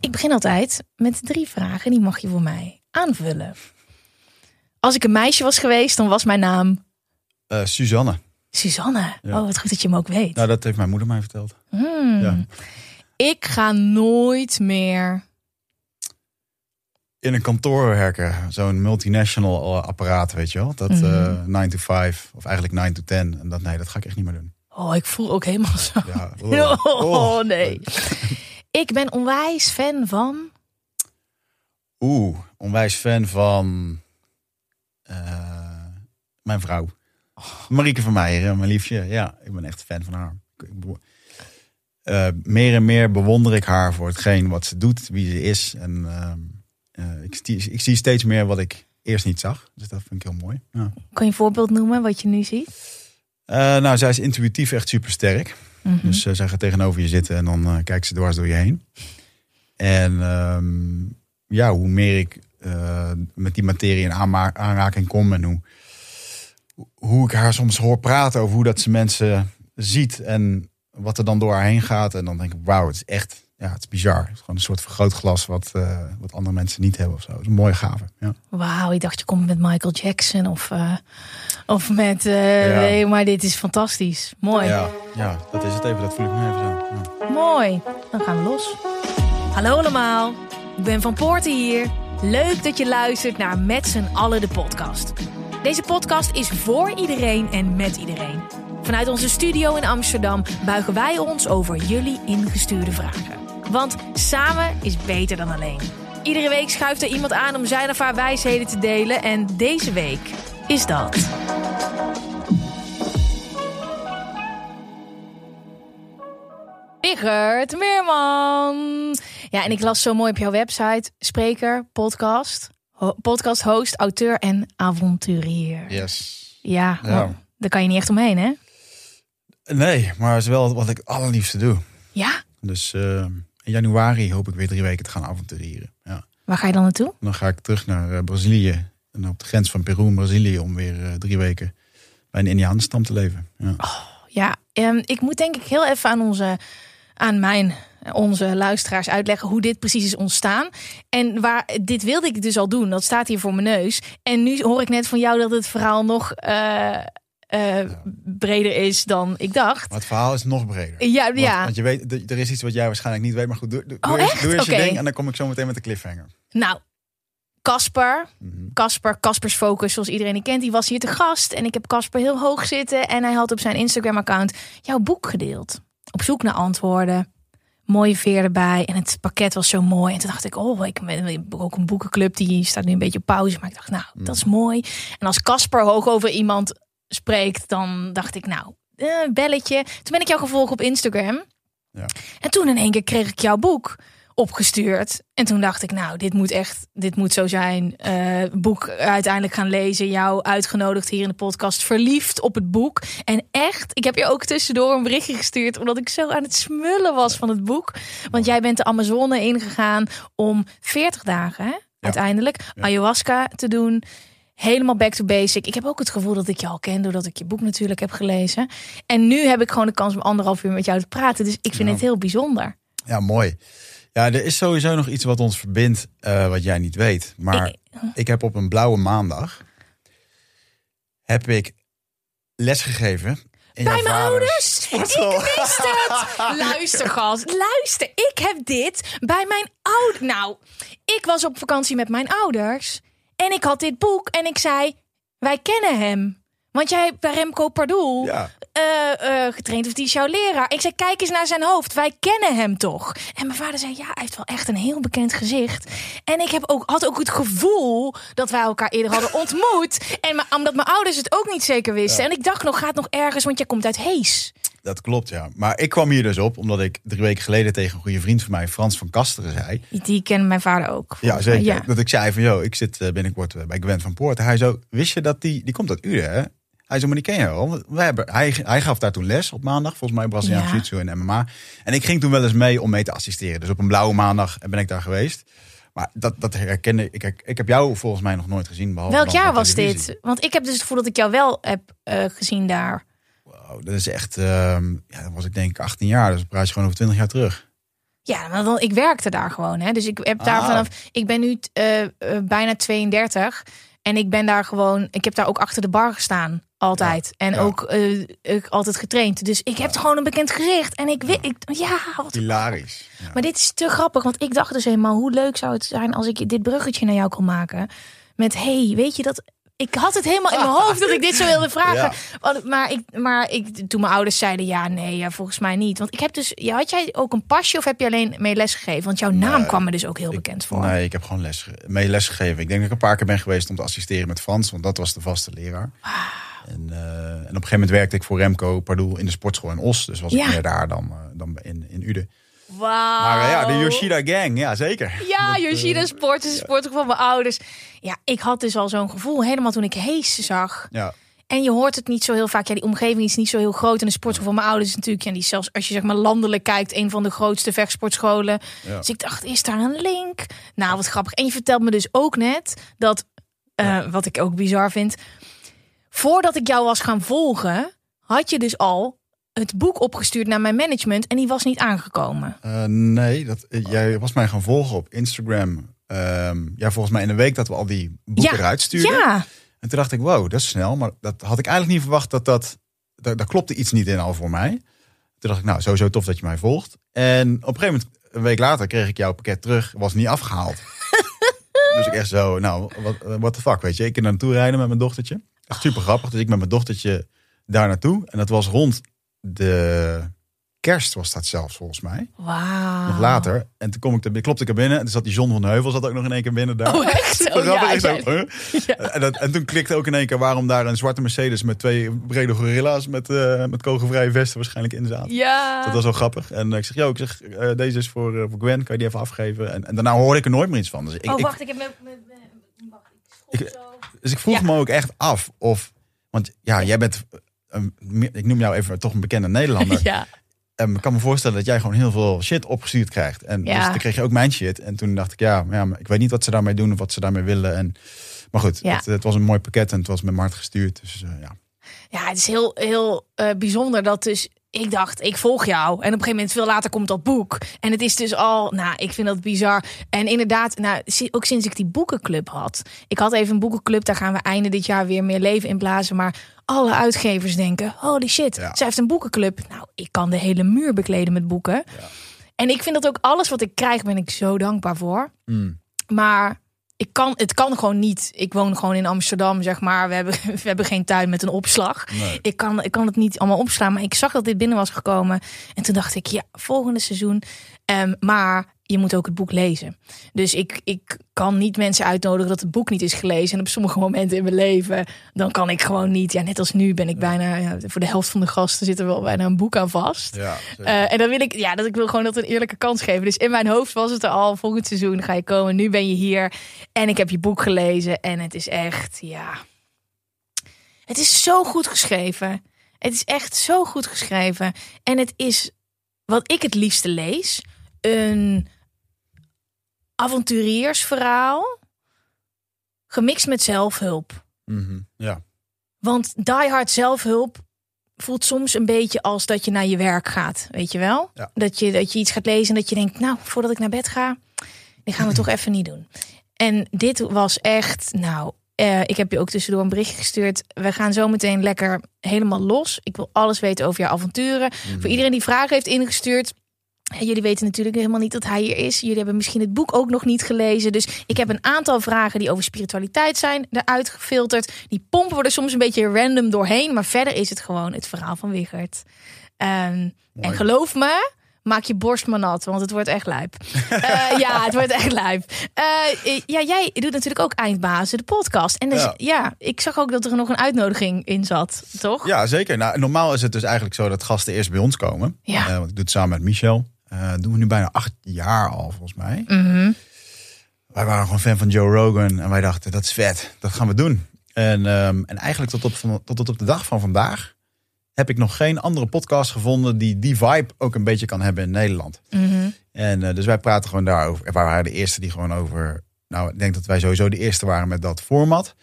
Ik begin altijd met drie vragen, die mag je voor mij aanvullen. Als ik een meisje was geweest, dan was mijn naam Eh, Suzanne. Suzanne. Ja. Oh, wat goed dat je hem ook weet. Nou, dat heeft mijn moeder mij verteld. Hmm. Ja. Ik ga nooit meer. In een kantoor werken, zo'n multinational apparaat, weet je wel. Dat Mhm. eh 9 to 5, of eigenlijk 9 to 10. En dat, nee, dat ga ik echt niet meer doen. Oh, ik voel ook helemaal zo. Ja, Oh, oh. nee. Ik ben onwijs fan van. Oeh, onwijs fan van eh, mijn vrouw. Marieke van Meijer, mijn liefje. Ja, ik ben echt fan van haar. Eh, meer en meer bewonder ik haar voor hetgeen wat ze doet, wie ze is. En eh, ik, zie- ik zie steeds meer wat ik eerst niet zag. Dus dat vind ik heel mooi. Ja. Kan je een voorbeeld noemen wat je nu ziet? Nou, zij is intuïtief echt super Mhm. Dus eh, zij gaat tegenover je zitten en dan eh, kijkt ze dwars door je heen. En ehm, ja, hoe meer ik eh, met die materie in aanraking kom en hoe, hoe ik haar soms hoor praten over hoe dat ze mensen ziet en wat er dan door haar heen gaat. En dan denk ik, wauw, het is echt, ja, het is bizar. Het is gewoon een soort vergrootglas wat, eh, wat andere mensen niet hebben of zo. Het is een mooie gave. Ja. Wauw, ik dacht je komt met Michael Jackson of, eh, of met. eh, Ja. nee, maar dit is fantastisch. Mooi. Ja, ja, dat is het even. Dat voel ik nu even zo. Ja. Mooi. Dan gaan we los. Hallo allemaal. Ik ben Van Poorten hier. Leuk dat je luistert naar Met z'n allen de podcast. Deze podcast is voor iedereen en met iedereen. Vanuit onze studio in Amsterdam buigen wij ons over jullie ingestuurde vragen. Want samen is beter dan alleen. Iedere week schuift er iemand aan om zijn of haar wijsheden te delen. En deze week is dat. Richard Meerman. Ja, en ik las zo mooi op jouw website. Spreker, podcast, ho- podcast host, auteur en avonturier. Yes. Ja, Ja. maar daar kan je niet echt omheen, hè? Nee, maar het is wel wat ik allerliefste doe. Ja. Dus eh, in januari hoop ik weer drie weken te gaan avonturieren. Ja. Waar ga je dan naartoe? Dan ga ik terug naar eh, Brazilië. En op de grens van Peru en Brazilië om weer eh, drie weken bij een Indianenstam te leven. Ja. Ja, ehm, ik moet denk ik heel even aan onze, aan mijn, onze luisteraars uitleggen hoe dit precies is ontstaan. En waar, dit wilde ik dus al doen, dat staat hier voor mijn neus. En nu hoor ik net van jou dat het verhaal nog eh, breder is dan ik dacht. Maar het verhaal is nog breder. Ja, Want, ja. want je weet, er is iets wat jij waarschijnlijk niet weet. Maar goed, doe, doe, Oh, doe eerst, echt? doe eerst je ding en dan kom ik zo meteen met de cliffhanger. Nou, Casper, Mhm. Casper, Caspers Focus, zoals iedereen die kent, die was hier te gast. En ik heb Casper heel hoog zitten. En hij had op zijn Instagram-account jouw boek gedeeld. Op zoek naar antwoorden. Mooie veer erbij. En het pakket was zo mooi. En toen dacht ik, oh, ik heb ook een boekenclub. Die staat nu een beetje op pauze. Maar ik dacht, nou, dat is mooi. En als Casper hoog over iemand spreekt, dan dacht ik, nou, eh, belletje. Toen ben ik jou gevolgd op Instagram. Ja. En toen in één keer kreeg ik jouw boek opgestuurd. En toen dacht ik, nou, dit moet echt, dit moet zo zijn. Eh, boek uiteindelijk gaan lezen. Jou uitgenodigd hier in de podcast. Verliefd op het boek. En echt, ik heb je ook tussendoor een berichtje gestuurd. Omdat ik zo aan het smullen was van het boek. Want jij bent de Amazone ingegaan om 40 dagen, hè? uiteindelijk, ayahuasca te doen. Helemaal back to basic. Ik heb ook het gevoel dat ik je al ken, doordat ik je boek natuurlijk heb gelezen. En nu heb ik gewoon de kans om anderhalf uur met jou te praten. Dus ik vind Ja. het heel bijzonder. Ja, mooi. Ja, er is sowieso nog iets wat ons verbindt, eh, wat jij niet weet. Maar Ik- ik heb op een blauwe maandag heb ik lesgegeven. Bij mijn ouders? sportschool. Ik wist het. Luister, gast. Luister. Ik heb dit bij mijn ouders. Nou, ik was op vakantie met mijn ouders. En ik had dit boek. En ik zei, wij kennen hem. Want jij hebt bij Remco Pardoel Ja. eh, eh, getraind. Of die is jouw leraar. Ik zei, kijk eens naar zijn hoofd. Wij kennen hem toch? En mijn vader zei, ja, hij heeft wel echt een heel bekend gezicht. En ik heb ook, had ook het gevoel dat wij elkaar eerder hadden ontmoet. En omdat mijn ouders het ook niet zeker wisten. En ik dacht nog, gaat nog ergens, want jij komt uit Hees. Dat klopt, ja. Maar ik kwam hier dus op omdat ik drie weken geleden tegen een goede vriend van mij, Frans van Kasteren, zei. Die, kent mijn vader ook. Ja, zeker. Ja. Dat ik zei van, joh, ik zit eh, binnenkort eh, bij Gwen van Poort. Hij zo, wist je dat die, die komt uit Uden, hè? Hij zo, maar die ken je wel. Wij hebben, hij, hij gaf daar toen les op maandag, volgens mij Braziliaan Ja. Jiu-Jitsu en MMA. En ik ging toen wel eens mee om mee te assisteren. Dus op een blauwe maandag ben ik daar geweest. Maar dat, dat herkende ik. Ik, ik heb jou volgens mij nog nooit gezien. Behalve Welk jaar was dit? Want ik heb dus het gevoel dat ik jou wel heb eh, gezien daar. Dat is echt, ehm, ja, dan was ik denk ik 18 jaar. Dus praat je gewoon over 20 jaar terug. Ja, maar dan, ik werkte daar gewoon. Hè? Dus ik heb daar Ah. vanaf. Ik ben nu eh, eh, bijna 32. En ik ben daar gewoon. Ik heb daar ook achter de bar gestaan. Altijd. en ja. ook eh, ik altijd getraind. Dus ik heb gewoon een bekend gezicht. En ik weet. Ik, ja, wat. Hilarisch. Maar dit is te grappig. Want ik dacht dus helemaal. Hoe leuk zou het zijn als ik dit bruggetje naar jou kon maken. Met hey, weet je dat. Ik had het helemaal in mijn hoofd dat ik dit zo wilde vragen. Ja. Maar, ik, maar ik, toen mijn ouders zeiden ja, nee, ja, volgens mij niet. Want ik heb dus, ja, had jij ook een pasje of heb je alleen mee lesgegeven? Want jouw naam Nee, kwam me dus ook heel bekend voor. Nee, ik heb gewoon les, mee les gegeven. Ik denk dat ik een paar keer ben geweest om te assisteren met Frans. Want dat was de vaste leraar. En, eh, en op een gegeven moment werkte ik voor Remco Pardoel in de sportschool in Os. Dus was Ja. ik meer daar dan, eh, dan in, in Uden. Wauw. Maar eh, ja, de Yoshida Gang, ja zeker. Ja, Yoshida Sport is de sport van mijn ouders. Ja, ik had dus al zo'n gevoel helemaal toen ik Hees zag. Ja, En je hoort het niet zo heel vaak. Ja, die omgeving is niet zo heel groot. En de sportschool van mijn ouders is natuurlijk... Ja, die zelfs als je zeg maar landelijk kijkt... een van de grootste vechtsportscholen. Ja. Dus ik dacht, is daar een link? Nou, wat grappig. En je vertelt me dus ook net dat... eh, wat ik ook bizar vind... Voordat ik jou was gaan volgen... had je dus al het boek opgestuurd naar mijn management... en die was niet aangekomen. Eh, nee, dat, eh, jij was mij gaan volgen op Instagram. Ehm, ja, volgens mij in de week dat we al die boeken Ja. eruit stuurden. Ja, En toen dacht ik, wow, dat is snel. Maar dat had ik eigenlijk niet verwacht dat dat... Daar, daar klopte iets niet in al voor mij. Toen dacht ik, nou, sowieso tof dat je mij volgt. En op een gegeven moment, een week later, kreeg ik jouw pakket terug. Was niet afgehaald. dus ik echt zo, nou, wat the fuck, weet je. Ik kan naartoe rijden met mijn dochtertje. Echt super grappig. Dus ik met mijn dochtertje daar naartoe. En dat was rond de kerst was dat zelfs, volgens mij. wauw. Nog later. En toen kom ik er, klopte ik er binnen. En toen zat die John van Heuvel zat ook nog in één keer binnen daar. Oh, echt? Super Oh, ja, zo? En, dat, en toen klikte ook in één keer waarom daar een zwarte Mercedes met twee brede gorilla's met, eh met kogelvrije vesten waarschijnlijk in zaten. Ja. Dat was wel grappig. En ik zeg, joh, ik zeg, eh, deze is voor, eh, voor Gwen, kan je die even afgeven? En, en daarna hoorde ik er nooit meer iets van. Dus ik, oh, wacht, ik heb wacht, ik zo. dus ik vroeg Ja. me ook echt af of, want ja, jij bent, een, ik noem jou even toch een bekende Nederlander. Ja. En ik kan me voorstellen dat jij gewoon heel veel shit opgestuurd krijgt. En Ja. dus dan kreeg je ook mijn shit. En toen dacht ik, ja, ja maar ik weet niet wat ze daarmee doen of wat ze daarmee willen. En, maar goed, Ja. het, het was een mooi pakket en het was met Mart gestuurd. Dus eh, ja. Ja, het is heel, heel eh, bijzonder dat dus ik dacht, ik volg jou. En op een gegeven moment, veel later komt dat boek. En het is dus al, nou, ik vind dat bizar. En inderdaad, nou, ook sinds ik die boekenclub had. Ik had even een boekenclub, daar gaan we einde dit jaar weer meer leven in blazen. Maar alle uitgevers denken, holy shit, Ja. zij heeft een boekenclub. Nou, ik kan de hele muur bekleden met boeken. En ik vind dat ook alles wat ik krijg, ben ik zo dankbaar voor. Mm. Maar ik kan, het kan gewoon niet. Ik woon gewoon in Amsterdam, zeg maar. We hebben, we hebben geen tuin met een opslag. Nee. Ik, kan, ik kan het niet allemaal opslaan. Maar ik zag dat dit binnen was gekomen. En toen dacht ik, ja, volgende seizoen. Ehm, maar je moet ook het boek lezen. Dus ik, ik kan niet mensen uitnodigen dat het boek niet is gelezen. En op sommige momenten in mijn leven, dan kan ik gewoon niet. Ja, net als nu ben ik bijna, ja, voor de helft van de gasten zit er wel bijna een boek aan vast. Ja. Eh, en dan wil ik, ja, dat ik wil gewoon dat een eerlijke kans geven. Dus in mijn hoofd was het er al. Volgend seizoen ga je komen. Nu ben je hier. En ik heb je boek gelezen. En het is echt, ja. Het is zo goed geschreven. Het is echt zo goed geschreven. En het is wat ik het liefste lees: een avonturiersverhaal. Gemixt met zelfhulp. Mhm, ja. Want die hard zelfhulp voelt soms een beetje als dat je naar je werk gaat, weet je wel? Ja. Dat, je, dat je iets gaat lezen en dat je denkt, nou, voordat ik naar bed ga, die gaan we toch even niet doen. En dit was echt, nou, eh, ik heb je ook tussendoor een berichtje gestuurd. We gaan zo meteen lekker helemaal los. Ik wil alles weten over je avonturen. Voor iedereen die vragen heeft ingestuurd. Jullie weten natuurlijk helemaal niet dat hij hier is. Jullie hebben misschien het boek ook nog niet gelezen. Dus ik heb een aantal vragen die over spiritualiteit zijn eruit gefilterd. Die pompen er soms een beetje random doorheen. Maar verder is het gewoon het verhaal van Wigert. Ehm, en geloof me, maak je borst maar nat, want het wordt echt lijp. Eh, ja, het wordt echt lijp. Eh, ja, jij doet natuurlijk ook Eindbazen, de podcast. En dus, Ja. ja. ik zag ook dat er nog een uitnodiging in zat, toch? Ja, zeker. Nou, normaal is het dus eigenlijk zo dat gasten eerst bij ons komen. Ja. Eh, want ik doe het samen met Michel. Eh doen we nu bijna acht jaar al, volgens mij. Mhm. Wij waren gewoon fan van Joe Rogan en wij dachten, dat is vet, dat gaan we doen. En, ehm, en eigenlijk tot op, van- tot op de dag van vandaag heb ik nog geen andere podcast gevonden die die vibe ook een beetje kan hebben in Nederland. Mhm. En eh, dus wij praten gewoon daarover. En wij waren de eerste die gewoon over. Nou, ik denk dat wij sowieso de eerste waren met dat format.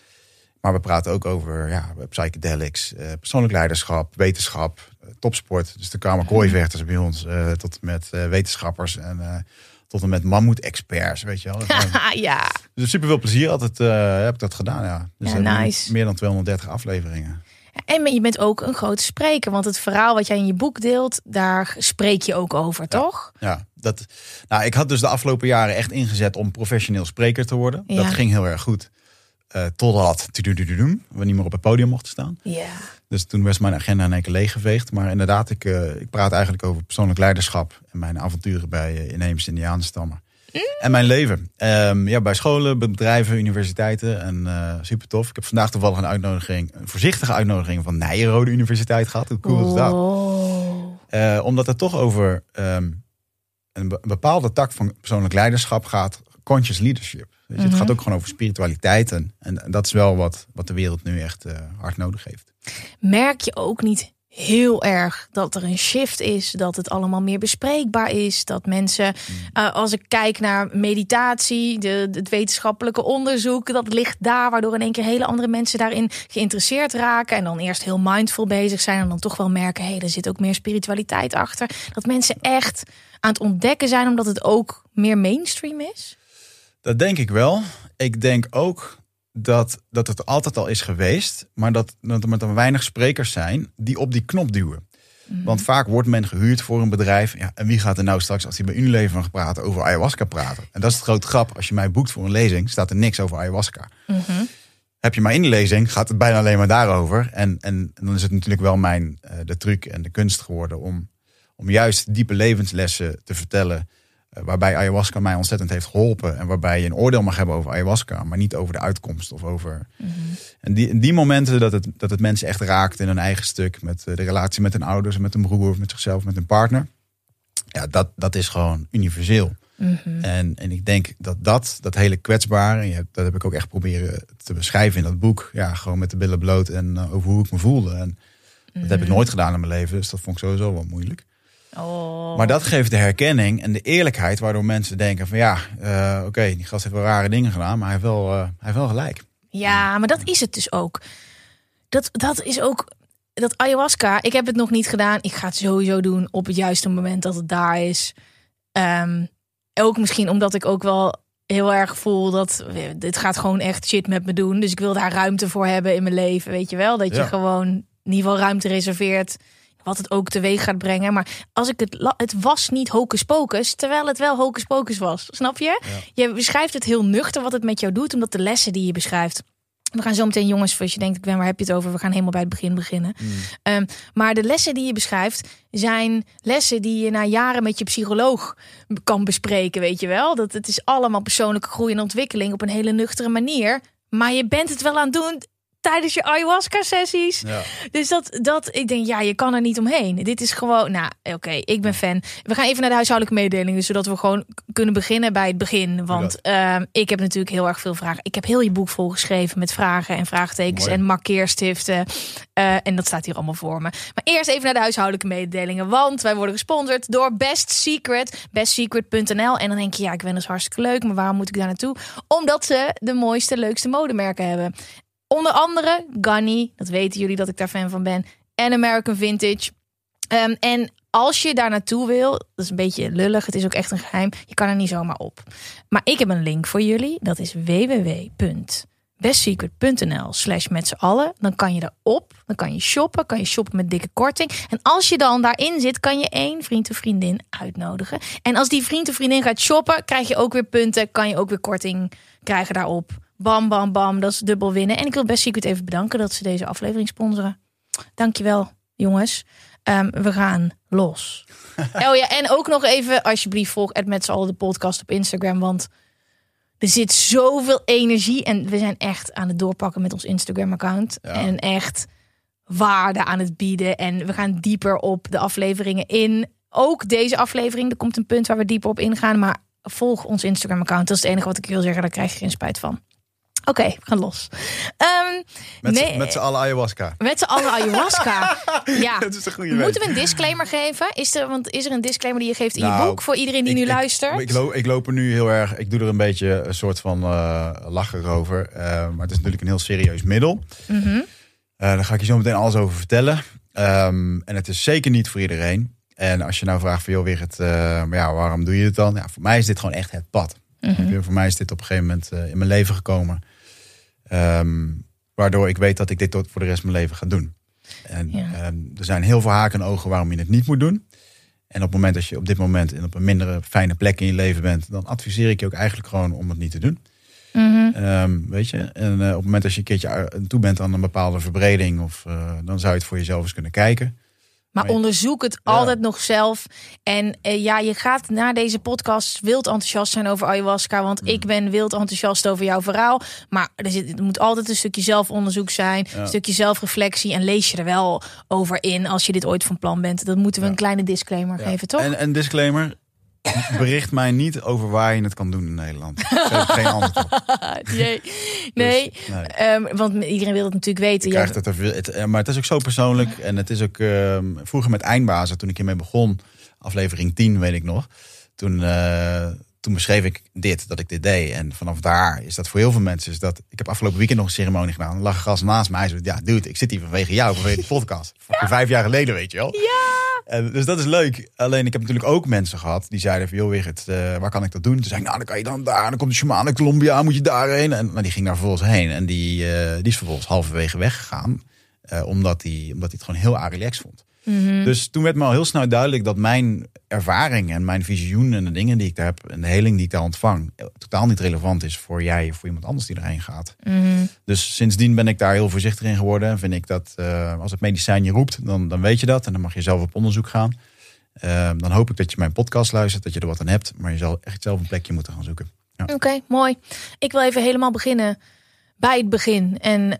Maar we praten ook over ja, psychedelics, eh, persoonlijk leiderschap, wetenschap, topsport. Dus de kwamen kooivechters bij ons, eh, tot en met eh, wetenschappers en eh, tot en met mammoet-experts, weet je wel. Ja. dus super veel plezier altijd heb ik dat gedaan, ja. Dus Ja, nice. meer dan 230 afleveringen. En je bent ook een grote spreker, want het verhaal wat jij in je boek deelt, daar spreek je ook over, toch? Ja, dat, nou, ik had dus de afgelopen jaren echt ingezet om professioneel spreker te worden. Ja. Dat ging heel erg goed. Eh totdat we niet meer op het podium mochten staan. Ja. Dus toen was mijn agenda in één keer leeggeveegd. Maar inderdaad, ik, eh, ik praat eigenlijk over persoonlijk leiderschap en mijn avonturen bij uh, inheemse Indianenstammen. En mijn leven. Ehm, ja, bij scholen, bedrijven, universiteiten. En eh, super tof. Ik heb vandaag toevallig een uitnodiging, een voorzichtige uitnodiging van Nijenrode Universiteit gehad. Hoe cool is dat? Oh. Omdat het toch over ehm, een bepaalde tak van persoonlijk leiderschap gaat. Conscious leadership. Je, Het Mhm. gaat ook gewoon over spiritualiteit. En, en dat is wel wat, wat de wereld nu echt eh, hard nodig heeft. Merk je ook niet heel erg dat er een shift is, dat het allemaal meer bespreekbaar is, dat mensen, eh, als ik kijk naar meditatie, de, het wetenschappelijke onderzoek, dat ligt daar, waardoor in één keer hele andere mensen daarin geïnteresseerd raken en dan eerst heel mindful bezig zijn en dan toch wel merken, hé, hey, er zit ook meer spiritualiteit achter. Dat mensen echt aan het ontdekken zijn, omdat het ook meer mainstream is. Dat denk ik wel. Ik denk ook dat, dat het altijd al is geweest. Maar dat, dat er maar weinig sprekers zijn die op die knop duwen. Want vaak wordt men gehuurd voor een bedrijf. Ja, en wie gaat er nou straks, als hij bij Unilever mag praten, over ayahuasca praten? En dat is het grote grap. Als je mij boekt voor een lezing, staat er niks over ayahuasca. Heb je maar in de lezing, gaat het bijna alleen maar daarover. En, en, en dan is het natuurlijk wel mijn, eh, de truc en de kunst geworden om, om juist diepe levenslessen te vertellen. Eh, waarbij ayahuasca mij ontzettend heeft geholpen. En waarbij je een oordeel mag hebben over ayahuasca, maar niet over de uitkomst of over. En die, die momenten dat het, dat het mensen echt raakt in hun eigen stuk. Met eh, de relatie met hun ouders, met hun broer, met zichzelf, met hun partner. Ja, dat, dat is gewoon universeel. En, en ik denk dat dat, dat hele kwetsbare, en je hebt- dat heb ik ook echt proberen te beschrijven in dat boek. Ja, gewoon met de billen bloot en eh, over hoe ik me voelde. En dat heb ik nooit gedaan in mijn leven, dus dat vond ik sowieso wel moeilijk. Oh. Maar dat geeft de herkenning en de eerlijkheid, waardoor mensen denken van ja, eh, oké, die gast heeft wel rare dingen gedaan, maar hij heeft wel, eh, hij heeft wel gelijk. Ja, maar dat is het dus ook. Dat, dat is ook. Dat ayahuasca, ik heb het nog niet gedaan. Ik ga het sowieso doen op het juiste moment dat het daar is. Ehm, ook misschien omdat ik ook wel heel erg voel dat dit gaat gewoon echt shit met me doen. Dus ik wil daar ruimte voor hebben in mijn leven, weet je wel? Dat je Ja. gewoon in ieder geval ruimte reserveert. Wat het ook teweeg gaat brengen. Maar als ik het. Het was niet hocus pocus. Terwijl het wel hocus pocus was. Snap je? Je beschrijft het heel nuchter wat het met jou doet. Omdat de lessen die je beschrijft. We gaan zo meteen, jongens, als je denkt, ik ben, waar heb je het over? We gaan helemaal bij het begin beginnen. Ehm, maar de lessen die je beschrijft zijn lessen die je na jaren met je psycholoog kan bespreken, weet je wel? Dat het is allemaal persoonlijke groei en ontwikkeling op een hele nuchtere manier. Maar je bent het wel aan het doen tijdens je ayahuasca-sessies. Ja. Dus dat, dat, ik denk, ja, je kan er niet omheen. Dit is gewoon, nou, oké, ik ben fan. We gaan even naar de huishoudelijke mededelingen, zodat we gewoon kunnen beginnen bij het begin. Want ehm, ik heb natuurlijk heel erg veel vragen. Ik heb heel je boek volgeschreven met vragen en vraagtekens Mooi. en markeerstiften. Eh, en dat staat hier allemaal voor me. Maar eerst even naar de huishoudelijke mededelingen. Want wij worden gesponsord door Best Secret. Bestsecret.nl. En dan denk je, ja, ik ben dus hartstikke leuk. Maar waarom moet ik daar naartoe? Omdat ze de mooiste, leukste modemerken hebben. Onder andere Gunny, dat weten jullie dat ik daar fan van ben. En American Vintage. Ehm, en als je daar naartoe wil, dat is een beetje lullig, het is ook echt een geheim. Je kan er niet zomaar op. Maar ik heb een link voor jullie. Dat is www.bestsecret.nl slash met z'n allen. Dan kan je erop, dan kan je shoppen, kan je shoppen met dikke korting. En als je dan daarin zit, kan je één vriend of vriendin uitnodigen. En als die vriend of vriendin gaat shoppen, krijg je ook weer punten, kan je ook weer korting krijgen daarop. Bam, bam, bam, dat is dubbel winnen. En ik wil Best Secret even bedanken dat ze deze aflevering sponsoren. Dankjewel, jongens. Ehm, we gaan los. oh ja, en ook nog even, alsjeblieft, volg het met z'n allen de podcast op Instagram. Want er zit zoveel energie. En we zijn echt aan het doorpakken met ons Instagram-account. En echt waarde aan het bieden. En we gaan dieper op de afleveringen in. Ook deze aflevering, er komt een punt waar we dieper op ingaan. Maar volg ons Instagram-account. Dat is het enige wat ik wil zeggen. Daar krijg je geen spijt van. Oké, we gaan los. Um, met nee, z'n allen ayahuasca. Met z'n allen ayahuasca. ja. Dat is een goede Moeten we een disclaimer geven? Is er, want is er een disclaimer die je geeft in je Nou, boek voor iedereen die ik- nu ik- luistert? Ik, loop, ik loop er nu heel erg. Ik doe er een beetje een soort van eh lachen over. Eh, maar het is natuurlijk een heel serieus middel. Eh, daar ga ik je zo meteen alles over vertellen. Ehm, en het is zeker niet voor iedereen. En als je nou vraagt van, joh, weer het, maar ja, waarom doe je het dan? Ja, voor mij is dit gewoon echt het pad. Mhm. Voor mij is dit op een gegeven moment in mijn leven gekomen. Ehm, waardoor ik weet dat ik dit tot voor de rest van mijn leven ga doen. En Ja. ehm, er zijn heel veel haken en ogen waarom je het niet moet doen. En op het moment dat je op dit moment in op een mindere fijne plek in je leven bent, dan adviseer ik je ook eigenlijk gewoon om het niet te doen. Mhm. Ehm, weet je, en eh, op het moment dat je een keertje aan- toe bent aan een bepaalde verbreding, of, eh, dan zou je het voor jezelf eens kunnen kijken. Maar Maar- onderzoek het Ja. altijd nog zelf. En eh, ja, je gaat na deze podcast wild enthousiast zijn over ayahuasca. Want Mm. ik ben wild enthousiast over jouw verhaal. Maar er, zit, er moet altijd een stukje zelfonderzoek zijn. Een stukje zelfreflectie. En lees je er wel over in als je dit ooit van plan bent. Dan moeten we een kleine disclaimer geven, toch? En een disclaimer. Bericht mij niet over waar je het kan doen in Nederland. Ik geef geen antwoord op. nee. nee. Dus, nee. Ehm, want iedereen wil het natuurlijk weten. Je krijgt het er veel, het, eh, maar het is ook zo persoonlijk. En het is ook ehm, vroeger met eindbazen, toen ik hiermee begon, aflevering 10 weet ik nog. Toen, eh, toen beschreef ik dit, dat ik dit deed. En vanaf daar is dat voor heel veel mensen. Is dat, ik heb afgelopen weekend nog een ceremonie gedaan. Er lag een gast naast mij. Zei, ja, dude, ik zit hier vanwege jou, vanwege de podcast. Vijf jaar geleden, weet je wel. Ja. En, dus dat is leuk. Alleen ik heb natuurlijk ook mensen gehad die zeiden van... joh Wigert, eh, waar kan ik dat doen? Toen zei ik, nou dan kan je dan daar. Dan komt de shaman uit Colombia, moet je daarheen. En nou, die ging daar vervolgens heen. En die, eh, die is vervolgens halverwege weggegaan. eh, omdat hij omdat hij het gewoon heel relaxed vond. Mhm. Dus toen werd me al heel snel duidelijk dat mijn ervaring en mijn visioen en de dingen die ik daar heb en de heling die ik daar ontvang, eh, totaal niet relevant is voor jij of voor iemand anders die erheen gaat. Mhm. Dus sindsdien ben ik daar heel voorzichtig in geworden. En vind ik dat eh, als het medicijn je roept, dan, dan weet je dat. En dan mag je zelf op onderzoek gaan. Eh, dan hoop ik dat je mijn podcast luistert, dat je er wat aan hebt. Maar je zal echt zelf een plekje moeten gaan zoeken. Ja. Oké, mooi. Ik wil even helemaal beginnen bij het begin. En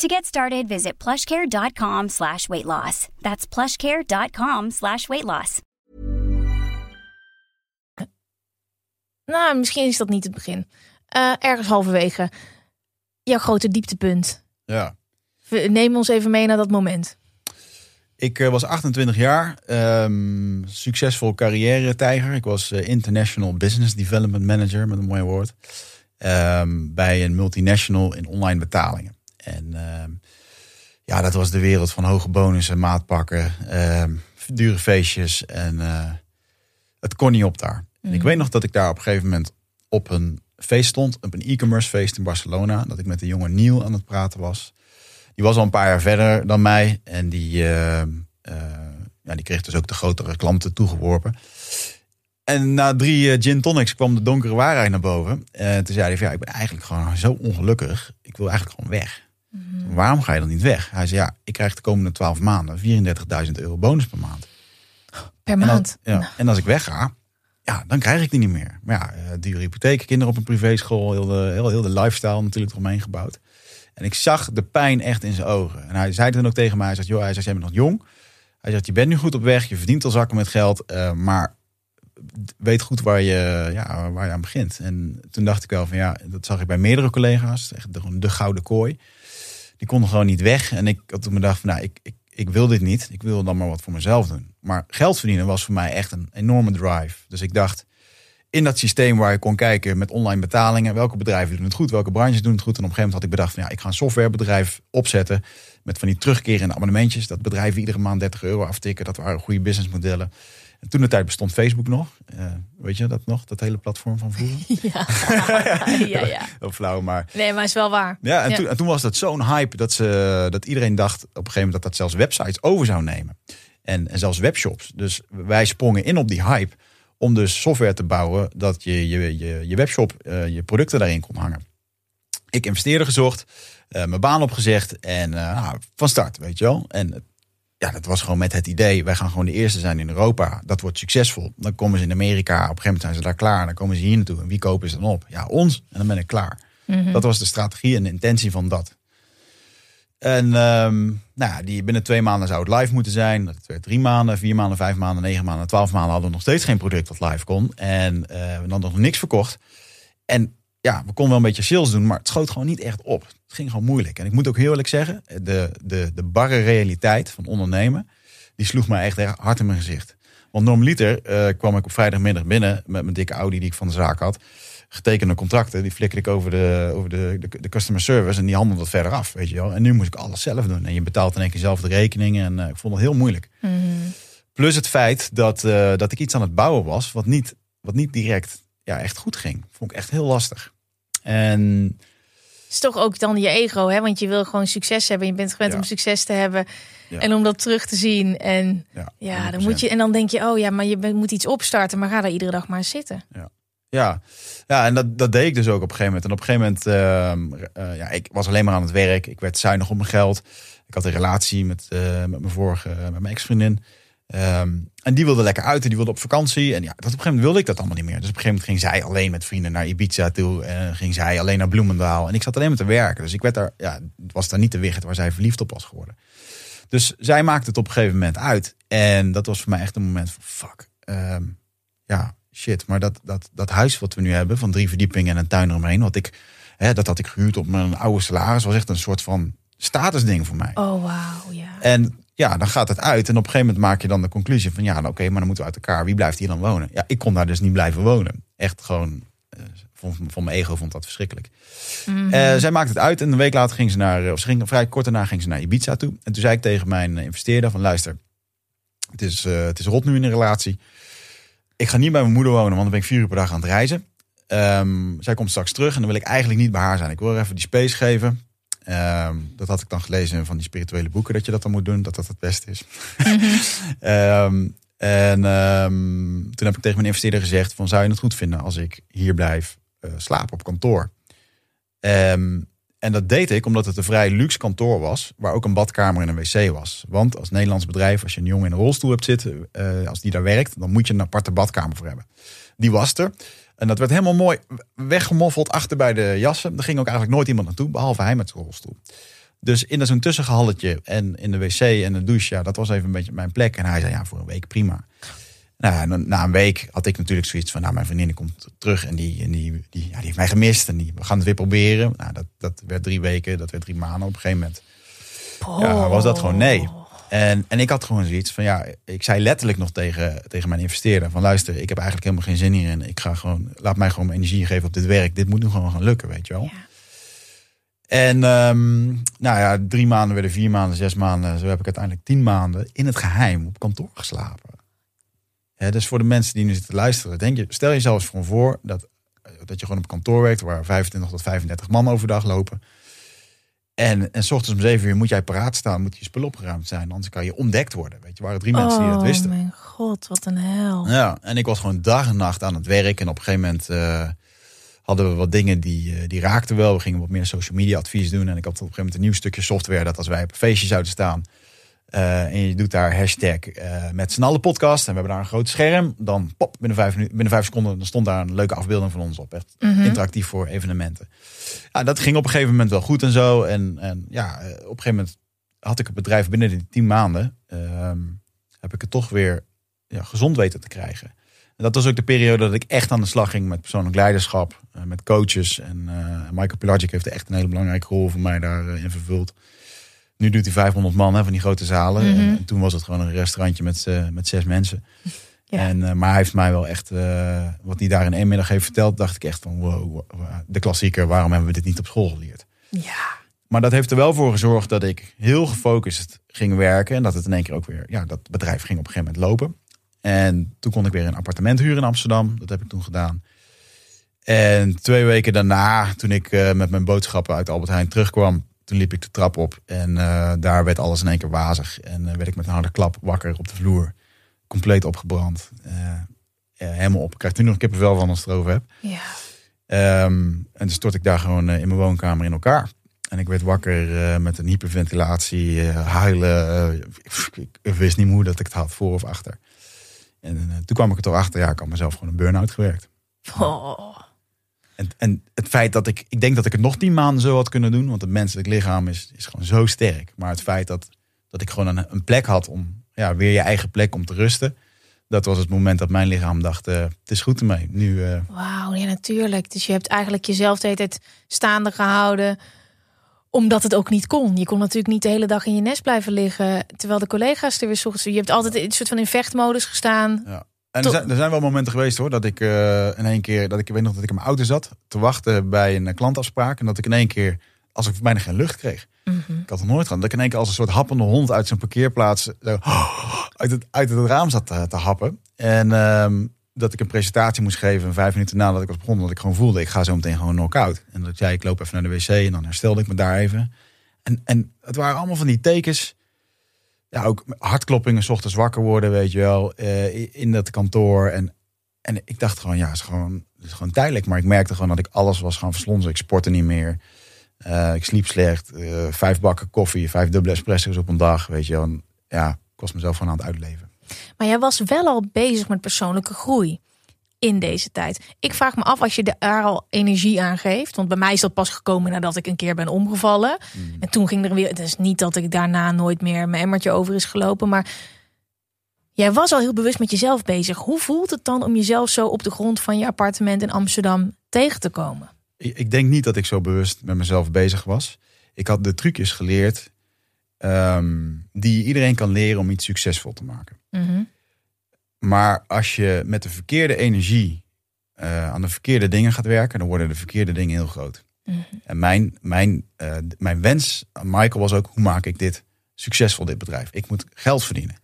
To get started, visit plushcare.com slash weight loss. That's plushcare.com slash weight loss. nou, misschien is dat niet het begin. Eh, ergens halverwege. Jouw grote dieptepunt. Ja. Neem ons even mee naar dat moment. Ik eh, was 28 jaar, ehm, succesvol carrière-tijger. Ik was eh, International Business Development Manager, met een mooi woord. ehm, bij een multinational in online betalingen. En ehm, ja, dat was de wereld van hoge bonussen, maatpakken, ehm, dure feestjes. En eh, het kon niet op daar. En ik weet nog dat ik daar op een gegeven moment op een feest stond. Op een e-commerce feest in Barcelona. Dat ik met de jonge Neil aan het praten was. Die was al een paar jaar verder dan mij. En die, eh, eh, ja, die kreeg dus ook de grotere klanten toegeworpen. En na drie eh, gin tonics kwam de donkere waarheid naar boven. En toen zei hij van, ja, ik ben eigenlijk gewoon zo ongelukkig. Ik wil eigenlijk gewoon weg. Waarom ga je dan niet weg? Hij zei, ja, ik krijg de komende twaalf maanden 34.000 euro bonus per maand. Per En, maand. als, ja, en als ik wegga, ja, dan krijg ik die niet meer. Maar ja, eh, dure hypotheek, kinderen op een privéschool, heel de, heel, heel de lifestyle natuurlijk eromheen gebouwd. En ik zag de pijn echt in zijn ogen. En hij zei toen ook tegen mij, hij zegt, joh, hij zegt, jij bent nog jong. Hij zegt, je bent nu goed op weg, je verdient al zakken met geld, eh, maar weet goed waar je, ja, waar je aan begint. En toen dacht ik wel van ja, dat zag ik bij meerdere collega's. Echt de, de gouden kooi. Die konden gewoon niet weg. En ik had toen me dacht van nou, ik, ik, ik wil dit niet. Ik wil dan maar wat voor mezelf doen. Maar geld verdienen was voor mij echt een enorme drive. Dus ik dacht, in dat systeem waar je kon kijken met online betalingen, welke bedrijven doen het goed, welke branches doen het goed. En op een gegeven moment had ik bedacht van ja, ik ga een softwarebedrijf opzetten met van die terugkerende abonnementjes. Dat bedrijven iedere maand 30 euro aftikken. Dat waren goede businessmodellen. En toen de tijd bestond Facebook nog. Uh, weet je dat nog? Dat hele platform van vroeger? Ja, ja, ja. Heel flauw, maar... Nee, maar is wel waar. Ja, en, Toen, en toen was dat zo'n hype dat, ze, dat iedereen dacht op een gegeven moment dat dat zelfs websites over zou nemen. En, en zelfs webshops. Dus wij sprongen in op die hype om dus software te bouwen dat je je, je, je webshop, uh, je producten daarin kon hangen. Ik investeerde gezocht, uh, mijn baan opgezegd en uh, van start, weet je wel. En ja, dat was gewoon met het idee, wij gaan gewoon de eerste zijn in Europa. Dat wordt succesvol. Dan komen ze in Amerika, op een gegeven moment zijn ze daar klaar. Dan komen ze hier naartoe. En wie kopen ze dan op? Ja, ons. En dan ben ik klaar. Mm -hmm. Dat was de strategie en de intentie van dat. En um, nou die binnen twee maanden zou het live moeten zijn. Dat werd drie maanden, vier maanden, vijf maanden, negen maanden, twaalf maanden hadden we nog steeds geen product dat live kon. En uh, we hadden nog niks verkocht. En ja, we konden wel een beetje sales doen, maar het schoot gewoon niet echt op. Het ging gewoon moeilijk. En ik moet ook heel eerlijk zeggen, de, de, de barre realiteit van ondernemen, die sloeg mij echt hard in mijn gezicht. Want normaliter uh, kwam ik op vrijdagmiddag binnen met mijn dikke Audi die ik van de zaak had getekende contracten, die flikker ik over de, over de, de, de, customer service en die handelde dat verder af, weet je wel. En nu moest ik alles zelf doen. En je betaalt in één keer zelf de rekeningen en uh, ik vond het heel moeilijk. Mhm. Plus het feit dat, uh, dat ik iets aan het bouwen was wat niet, wat niet direct ja, echt goed ging. Vond ik echt heel lastig. En is toch ook dan je ego, hè? Want je wil gewoon succes hebben. Je bent gewend Ja. om succes te hebben Ja. en om dat terug te zien. En ja, ja, dan 100%. moet je en dan denk je, oh ja, maar je moet iets opstarten, maar ga daar iedere dag maar zitten. Ja, ja en dat, dat deed ik dus ook op een gegeven moment. En op een gegeven moment, ehm, eh, ja, ik was alleen maar aan het werk. Ik werd zuinig op mijn geld. Ik had een relatie met, eh, met mijn vorige, met mijn ex-vriendin. Ehm, en die wilde lekker uit en die wilde op vakantie. En ja, dat op een gegeven moment wilde ik dat allemaal niet meer. Dus op een gegeven moment ging zij alleen met vrienden naar Ibiza toe. En ging zij alleen naar Bloemendaal. En ik zat alleen maar te werken. Dus ik werd daar, ja, was daar niet de wicht waar zij verliefd op was geworden. Dus zij maakte het op een gegeven moment uit. En dat was voor mij echt een moment van fuck. ehm, ja, shit. Maar dat, dat, dat huis wat we nu hebben, van drie verdiepingen en een tuin eromheen, wat ik, hè, dat had ik gehuurd op mijn oude salaris, was echt een soort van statusding voor mij. Oh wauw, ja. En ja, dan gaat het uit. En op een gegeven moment maak je dan de conclusie van ja, nou, oké, maar dan moeten we uit elkaar. Wie blijft hier dan wonen? Ja, ik kon daar dus niet blijven wonen. Echt gewoon, eh, van mijn ego vond dat verschrikkelijk. Mhm. Eh, zij maakte het uit en een week later ging ze naar, eh, of ze ging vrij kort daarna ging ze naar Ibiza toe. En toen zei ik tegen mijn investeerder van luister, het is, het is rot nu in een relatie. Ik ga niet bij mijn moeder wonen, want dan ben ik vier uur per dag aan het reizen. Ehm, zij komt straks terug en dan wil ik eigenlijk niet bij haar zijn. Ik wil haar even die space geven. Ehm, dat had ik dan gelezen van die spirituele boeken, dat je dat dan moet doen, dat dat het beste is. Ehm, en toen heb ik tegen mijn investeerder gezegd: van, Zou je het goed vinden als ik hier blijf eh, slapen op kantoor? En dat deed ik omdat het een vrij luxe kantoor was, waar ook een badkamer en een wc was. Want als Nederlands bedrijf, als je een jongen in een rolstoel hebt zitten, eh, als die daar werkt, dan moet je een aparte badkamer voor hebben. Die was er. En dat werd helemaal mooi weggemoffeld achter bij de jassen. Er ging ook eigenlijk nooit iemand naartoe, behalve hij met zijn rolstoel. Dus in zo'n tussengehalletje en in de wc en de douche, ja, dat was even een beetje mijn plek. En hij zei, ja, voor een week prima. Nou, na een week had ik natuurlijk zoiets van, nou, mijn vriendin komt terug en die, en die, die, ja, die heeft mij gemist. En die, we gaan het weer proberen. Nou, dat, dat werd drie weken, dat werd drie maanden. Op een gegeven moment ja, was dat gewoon nee. En, en ik had gewoon zoiets van, ja, ik zei letterlijk nog tegen, tegen mijn investeerder van, luister, ik heb eigenlijk helemaal geen zin hierin. Ik ga gewoon, laat mij gewoon mijn energie geven op dit werk. Dit moet nu gewoon gaan lukken, weet je wel. Ja. En ehm, nou ja, drie maanden werden vier maanden, zes maanden. Zo heb ik uiteindelijk tien maanden in het geheim op kantoor geslapen. Hè, dus voor de mensen die nu zitten te luisteren, denk je, stel jezelf eens gewoon voor dat, eh, dat je gewoon op kantoor werkt waar 25 tot 35 man overdag lopen. En, en s ochtends om zeven uur moet jij paraat staan, moet je spul opgeruimd zijn, anders kan je ontdekt worden. Weet je, waren drie mensen die dat wisten. Oh mijn god, wat een hel. Ja, en ik was gewoon dag en nacht aan het werk. En op een gegeven moment eh, hadden we wat dingen die, eh, die raakten wel. We gingen wat meer social media advies doen. En ik had op een gegeven moment een nieuw stukje software dat als wij op een feestje zouden staan. Eh, en je doet daar hashtag eh, met z'n allen podcast. En we hebben daar een groot scherm. Dan pop, binnen vijf, binnen vijf seconden dan stond daar een leuke afbeelding van ons op. Echt interactief voor evenementen. Ja, dat ging op een gegeven moment wel goed en zo. En, en ja, eh, op een gegeven moment had ik het bedrijf binnen die tien maanden. ehm, heb ik het toch weer ja, gezond weten te krijgen. En dat was ook de periode dat ik echt aan de slag ging met persoonlijk leiderschap, met coaches. En Michael Pelagic heeft echt een hele belangrijke rol voor mij daarin vervuld. Nu doet hij 500 man hè, van die grote zalen. Mhm. en, en toen was het gewoon een restaurantje met, met zes mensen. Ja. En, eh, maar hij heeft mij wel echt, eh, wat hij daar in één middag heeft verteld, dacht ik echt van wow, wow, de klassieker, waarom hebben we dit niet op school geleerd? Ja. Maar dat heeft er wel voor gezorgd dat ik heel gefocust ging werken. En dat het in één keer ook weer, ja, dat bedrijf ging op een gegeven moment lopen. En toen kon ik weer een appartement huren in Amsterdam. Dat heb ik toen gedaan. En twee weken daarna, toen ik eh, met mijn boodschappen uit Albert Heijn terugkwam, toen liep ik de trap op. En eh, daar werd alles in één keer wazig. En eh, werd ik met een harde klap wakker op de vloer. Compleet opgebrand. Eh, helemaal op. Ik krijg nu nog kippenvel van als ik het erover heb. Ja. Ehm, en toen stort ik daar gewoon in mijn woonkamer in elkaar. En ik werd wakker met een hyperventilatie, huilen. ik, ik wist niet meer hoe dat ik het had, voor of achter. En toen kwam ik er toch achter, ja, ik had mezelf gewoon een burn-out gewerkt. Oh. En, en het feit dat ik, ik denk dat ik het nog tien maanden zo had kunnen doen, want het menselijk lichaam is, is gewoon zo sterk. Maar het feit dat, dat ik gewoon een, een plek had om, ja, weer je eigen plek om te rusten. Dat was het moment dat mijn lichaam dacht, eh, het is goed ermee. Nu, eh, Wauw, ja natuurlijk. Dus je hebt eigenlijk jezelf de hele tijd staande gehouden omdat het ook niet kon. Je kon natuurlijk niet de hele dag in je nest blijven liggen terwijl de collega's er weer zochten. Je hebt altijd in een soort van in vechtmodus gestaan. Ja. En er zijn, er zijn wel momenten geweest hoor, dat ik eh, in één keer, dat ik, weet nog dat ik in mijn auto zat te wachten bij een eh, klantafspraak. En dat ik in één keer, als ik bijna geen lucht kreeg. Ik had het nooit gehad. Dat ik in één keer als een soort happende hond uit zijn parkeerplaats zo, uit, het, uit het raam zat te, te happen. En ehm, dat ik een presentatie moest geven. En vijf minuten nadat ik was begonnen, dat ik gewoon voelde, ik ga zo meteen gewoon knock-out. En dat zei, ik loop even naar de wc en dan herstelde ik me daar even. En, en het waren allemaal van die tekens. Ja, ook hartkloppingen, ochtends wakker worden, weet je wel, eh, in dat kantoor. En, en ik dacht gewoon, ja, het is gewoon, is gewoon tijdelijk. Maar ik merkte gewoon dat ik alles was gaan verslonzen. Ik sportte niet meer. Eh, ik sliep slecht. Eh, vijf bakken koffie, vijf dubbele espresso's op een dag, weet je wel. En, ja, ik mezelf gewoon aan het uitleven. Maar jij was wel al bezig met persoonlijke groei in deze tijd. Ik vraag me af als je daar al energie aan geeft. Want bij mij is dat pas gekomen nadat ik een keer ben omgevallen. En toen ging er weer. Het is niet dat ik daarna nooit meer mijn emmertje over is gelopen. Maar jij was al heel bewust met jezelf bezig. Hoe voelt het dan om jezelf zo op de grond van je appartement in Amsterdam tegen te komen? Ik, ik denk niet dat ik zo bewust met mezelf bezig was. Ik had de trucjes geleerd ehm, die iedereen kan leren om iets succesvol te maken. Mhm. Maar als je met de verkeerde energie eh, aan de verkeerde dingen gaat werken, dan worden de verkeerde dingen heel groot. En mijn, mijn, eh, mijn wens aan Michael was ook, hoe maak ik dit succesvol, dit bedrijf? Ik moet geld verdienen.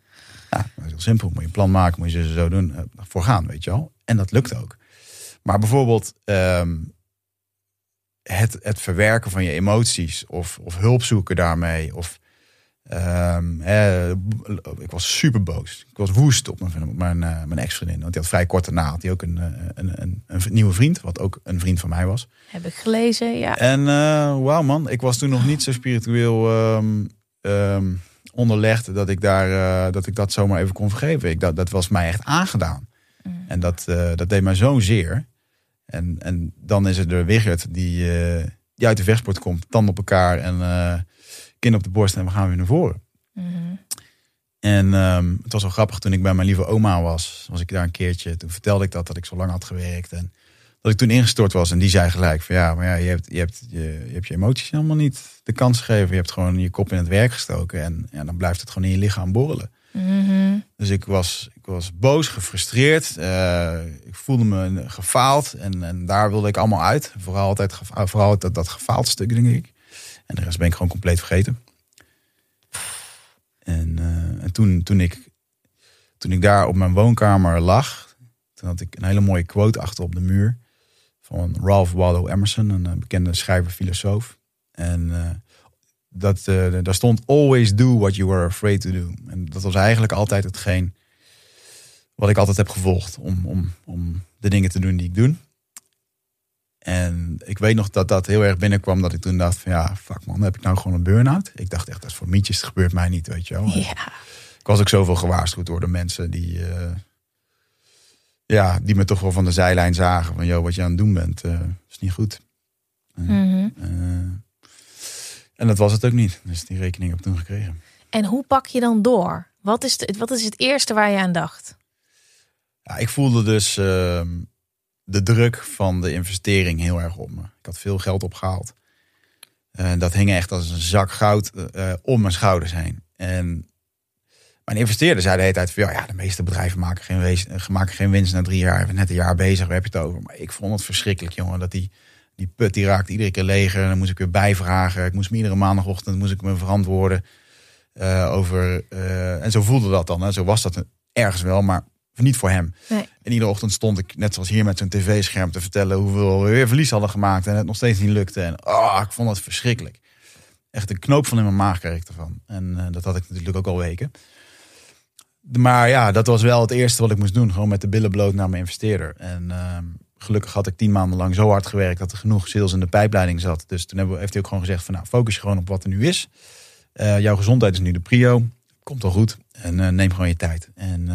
Ja, dat is heel simpel. Moet je een plan maken, moet je zo, zo doen, eh, voor gaan, weet je wel. En dat lukt ook. Maar bijvoorbeeld ehm, het, het verwerken van je emoties of, of hulp zoeken daarmee. Of, ehm, ik was super boos. Ik was woest op mijn, mijn, eh, mijn ex-vriendin. Want die had vrij kort daarna had die ook een, eh, een, een, een nieuwe vriend. Wat ook een vriend van mij was. Heb ik gelezen, ja. En eh wauw man, ik was toen nog niet zo spiritueel ehm, ehm, onderlegd dat ik, daar, dat ik dat zomaar even kon vergeven. Ik, dat, dat was mij echt aangedaan. En dat, dat deed mij zo'n zeer. En, en dan is er de Wigert die, die uit de vechtsport komt, tanden op elkaar en kin op de borst en we gaan weer naar voren. En ehm, het was wel grappig toen ik bij mijn lieve oma was, was ik daar een keertje. Toen vertelde ik dat, dat ik zo lang had gewerkt en dat ik toen ingestort was. En die zei gelijk van ja, maar ja, je hebt je, hebt, je, je, hebt je emoties helemaal niet de kans gegeven. Je hebt gewoon je kop in het werk gestoken en ja, dan blijft het gewoon in je lichaam borrelen. Dus ik was, ik was boos, gefrustreerd. Eh, ik voelde me gefaald en, en daar wilde ik allemaal uit. Vooral altijd vooral dat, dat gefaald stuk, denk ik. En de rest ben ik gewoon compleet vergeten. En, eh, en toen, toen, ik, toen ik daar op mijn woonkamer lag, toen had ik een hele mooie quote achter op de muur van Ralph Waldo Emerson, een eh, bekende schrijver, filosoof. En eh, dat, daar stond always do what you were afraid to do. En dat was eigenlijk altijd hetgeen wat ik altijd heb gevolgd om, om, om de dingen te doen die ik doe. En ik weet nog dat dat heel erg binnenkwam dat ik toen dacht van ja, fuck man, heb ik nou gewoon een burn-out? Ik dacht echt, dat is voor mietjes, het gebeurt mij niet, weet je wel. Ja. Ik was ook zoveel gewaarschuwd door de mensen die, eh, ja, die me toch wel van de zijlijn zagen. Van, joh, wat je aan het doen bent, eh, is niet goed. Mhm. eh, en dat was het ook niet. Dus die rekening heb ik toen gekregen. En hoe pak je dan door? Wat is, de, wat is het eerste waar je aan dacht? Ja, ik voelde dus ehm, de druk van de investering heel erg op me. Ik had veel geld opgehaald. En dat hing echt als een zak goud eh, om mijn schouders heen. En mijn investeerders zeiden de hele tijd van ja, ja, de meeste bedrijven maken geen, eh, geen winst na drie jaar. Net een jaar bezig, waar heb je het over? Maar ik vond het verschrikkelijk, jongen. Dat die, die put die raakte iedere keer leger. Dan moest ik weer bijvragen. Ik moest me iedere maandagochtend moest ik me verantwoorden over. En zo voelde dat dan. Hè. Zo was dat ergens wel, maar niet voor hem. Nee. En iedere ochtend stond ik, net zoals hier met zo'n tv-scherm, te vertellen hoeveel we weer verlies hadden gemaakt. En het nog steeds niet lukte. En oh, ik vond dat verschrikkelijk. Echt een knoop van in mijn maag kreeg ik ervan. En uh, dat had ik natuurlijk ook al weken. Maar ja, dat was wel het eerste wat ik moest doen. Gewoon met de billen bloot naar mijn investeerder. En uh, gelukkig had ik tien maanden lang zo hard gewerkt dat er genoeg sales in de pijpleiding zat. Dus toen hebben, heeft hij ook gewoon gezegd van nou, focus je gewoon op wat er nu is. Uh, jouw gezondheid is nu de prio. Komt al goed. En uh, neem gewoon je tijd. En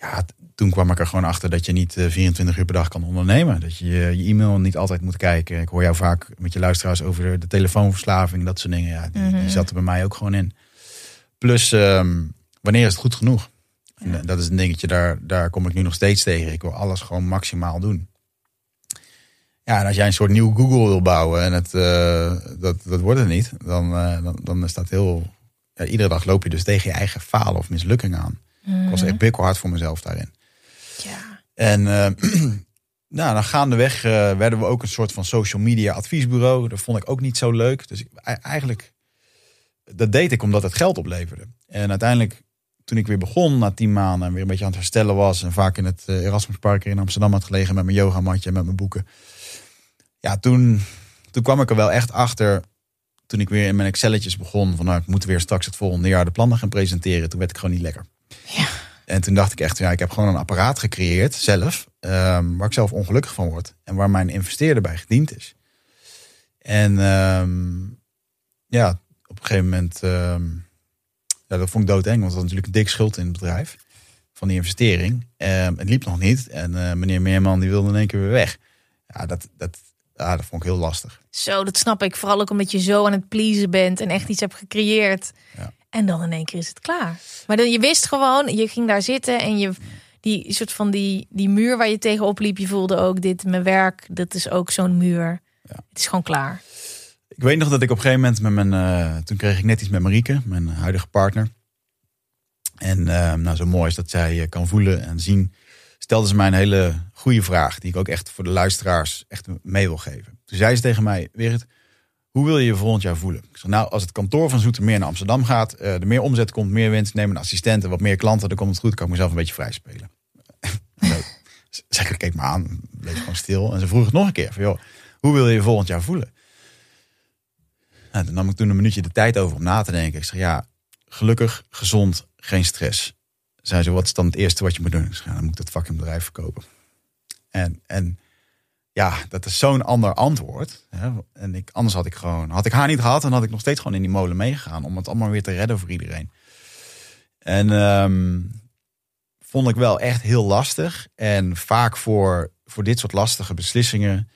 ja, toen kwam ik er gewoon achter dat je niet 24 uur per dag kan ondernemen. Dat je je e-mail niet altijd moet kijken. Ik hoor jou vaak met je luisteraars over de telefoonverslaving, dat soort dingen. Ja, die, mm -hmm. die zat er bij mij ook gewoon in. Plus, um, wanneer is het goed genoeg? Ja. En dat is een dingetje, daar, daar kom ik nu nog steeds tegen. Ik wil alles gewoon maximaal doen. Ja, en als jij een soort nieuw Google wil bouwen en het, uh, dat, dat wordt het niet, dan, uh, dan, dan is dat heel. Ja, iedere dag loop je dus tegen je eigen falen of mislukking aan. Mm. Ik was echt bikkelhard voor mezelf daarin. Ja. En uh, nou, dan gaandeweg uh, werden we ook een soort van social media adviesbureau. Dat vond ik ook niet zo leuk. Dus ik, eigenlijk, dat deed ik omdat het geld opleverde. En uiteindelijk, toen ik weer begon na tien maanden en weer een beetje aan het herstellen was. En vaak in het uh, Erasmuspark in Amsterdam had gelegen met mijn yogamatje en met mijn boeken. Ja, toen, toen kwam ik er wel echt achter. Toen ik weer in mijn Excelletjes begon. Van nou, ik moet weer straks het volgende jaar de plannen gaan presenteren. Toen werd ik gewoon niet lekker. Ja. En toen dacht ik echt, ja, ik heb gewoon een apparaat gecreëerd zelf, um, waar ik zelf ongelukkig van word en waar mijn investeerder bij gediend is. En um, ja, op een gegeven moment, um, ja, dat vond ik doodeng, want dat was natuurlijk een dik schuld in het bedrijf van die investering. het liep nog niet en uh, meneer Meerman die wilde in één keer weer weg. Ja, dat, dat, ja, dat vond ik heel lastig. Zo, dat snap ik. Vooral ook omdat je zo aan het pleasen bent en echt iets hebt gecreëerd. Ja. En dan in één keer is het klaar. Maar dan, je wist gewoon, je ging daar zitten en je die soort van die, die muur waar je tegenop liep, je voelde ook dit, mijn werk, dat is ook zo'n muur. Ja. Het is gewoon klaar. Ik weet nog dat ik op een gegeven moment met mijn, uh, toen kreeg ik net iets met Marieke, mijn huidige partner. En uh, nou, zo mooi is dat zij kan voelen en zien, stelde ze mij een hele goede vraag, die ik ook echt voor de luisteraars echt mee wil geven. Toen zei ze tegen mij, Weert, hoe wil je je volgend jaar voelen? Ik zeg, nou, als het kantoor van Zoetermeer naar Amsterdam gaat, uh, er meer omzet komt, meer winst, neem een assistent en wat meer klanten, dan komt het goed, kan ik mezelf een beetje vrij spelen. Zeg, keek me aan, bleef gewoon stil. En ze vroeg het nog een keer, van, joh, hoe wil je je volgend jaar voelen? Nou, dan nam ik toen een minuutje de tijd over om na te denken. Ik zeg, ja, gelukkig, gezond, geen stress. Zei ze, wat is dan het eerste wat je moet doen? Ik zeg, dan moet ik dat fucking bedrijf verkopen. En, en ja, dat is zo'n ander antwoord. En ik, anders had ik gewoon, had ik haar niet gehad, dan had ik nog steeds gewoon in die molen meegegaan om het allemaal weer te redden voor iedereen. En um, vond ik wel echt heel lastig. En vaak voor, voor dit soort lastige beslissingen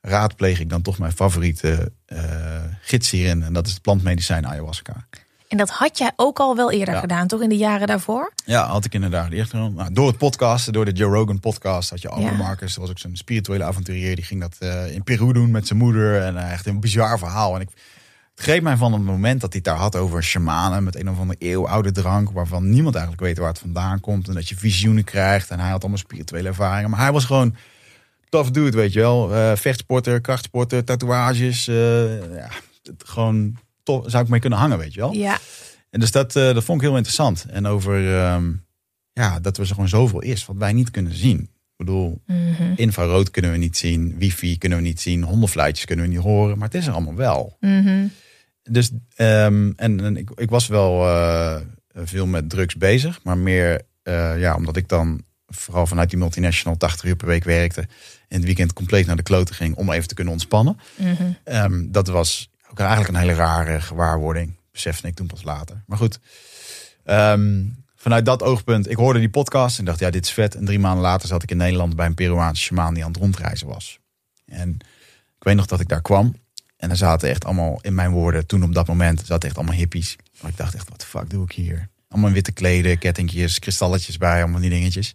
raadpleeg ik dan toch mijn favoriete uh, gids hierin. En dat is het plantmedicijn ayahuasca. En dat had jij ook al wel eerder ja. gedaan, toch? In de jaren daarvoor? Ja, had ik inderdaad eerder. Nou, door het podcast, door de Joe Rogan podcast, had je Albert ja. Marcus. Dat was ook zo'n spirituele avonturier. Die ging dat uh, in Peru doen met zijn moeder. En uh, echt een bizar verhaal. En ik, het greep mij van het moment dat hij het daar had over shamanen met een of andere eeuwoude drank. Waarvan niemand eigenlijk weet waar het vandaan komt. En dat je visioenen krijgt. En hij had allemaal spirituele ervaringen. Maar hij was gewoon tough dude, weet je wel. Uh, vechtsporter, krachtsporter, tatoeages. ja, gewoon tof, zou ik mee kunnen hangen, weet je wel. Ja. En dus dat, uh, dat vond ik heel interessant. En over um, ja, dat er gewoon zoveel is wat wij niet kunnen zien. Ik bedoel, mm -hmm. infrarood kunnen we niet zien, wifi kunnen we niet zien, hondenfluitjes kunnen we niet horen, maar het is er allemaal wel. Mm -hmm. Dus, um, en, en ik, ik, was wel uh, veel met drugs bezig, maar meer uh, ja, omdat ik dan vooral vanuit die multinational 80 uur per week werkte. En het weekend compleet naar de kloten ging om even te kunnen ontspannen. Mm -hmm. um, dat was ook eigenlijk een hele rare gewaarwording. Besefte ik toen pas later. Maar goed, um, vanuit dat oogpunt, ik hoorde die podcast en dacht, ja, dit is vet. En drie maanden later zat ik in Nederland bij een Peruaanse shamaan die aan het rondreizen was. En ik weet nog dat ik daar kwam. En er zaten echt allemaal, in mijn woorden, toen op dat moment, zaten echt allemaal hippies. Maar ik dacht echt, wat de fuck doe ik hier? Allemaal witte kleden, kettingjes, kristalletjes bij, allemaal die dingetjes.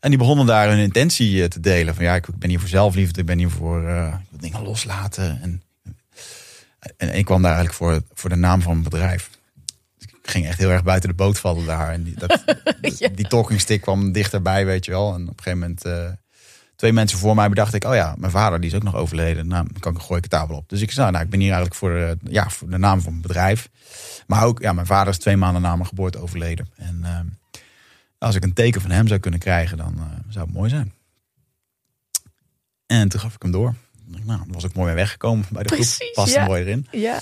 En die begonnen daar hun intentie eh, te delen. Van ja, ik ben hier voor zelfliefde, ik ben hier voor uh, dingen loslaten. En, en ik kwam daar eigenlijk voor, voor de naam van mijn bedrijf. Dus ik ging echt heel erg buiten de boot vallen daar. En die, dat, die talking stick kwam dichterbij, weet je wel. En op een gegeven moment, uh, twee mensen voor mij bedacht ik... oh ja, mijn vader die is ook nog overleden. Nou, dan kan ik gooi ik tafel op. Dus ik zei, nou, ik ben hier eigenlijk voor, uh, ja, voor de naam van mijn bedrijf. Maar ook, ja, mijn vader is twee maanden na mijn geboorte overleden. En uh, als ik een teken van hem zou kunnen krijgen, dan zou het mooi zijn. En toen gaf ik hem door. Nou, dan was ik mooi weer weggekomen bij de Precies, groep. Past ja. mooi erin. Ja.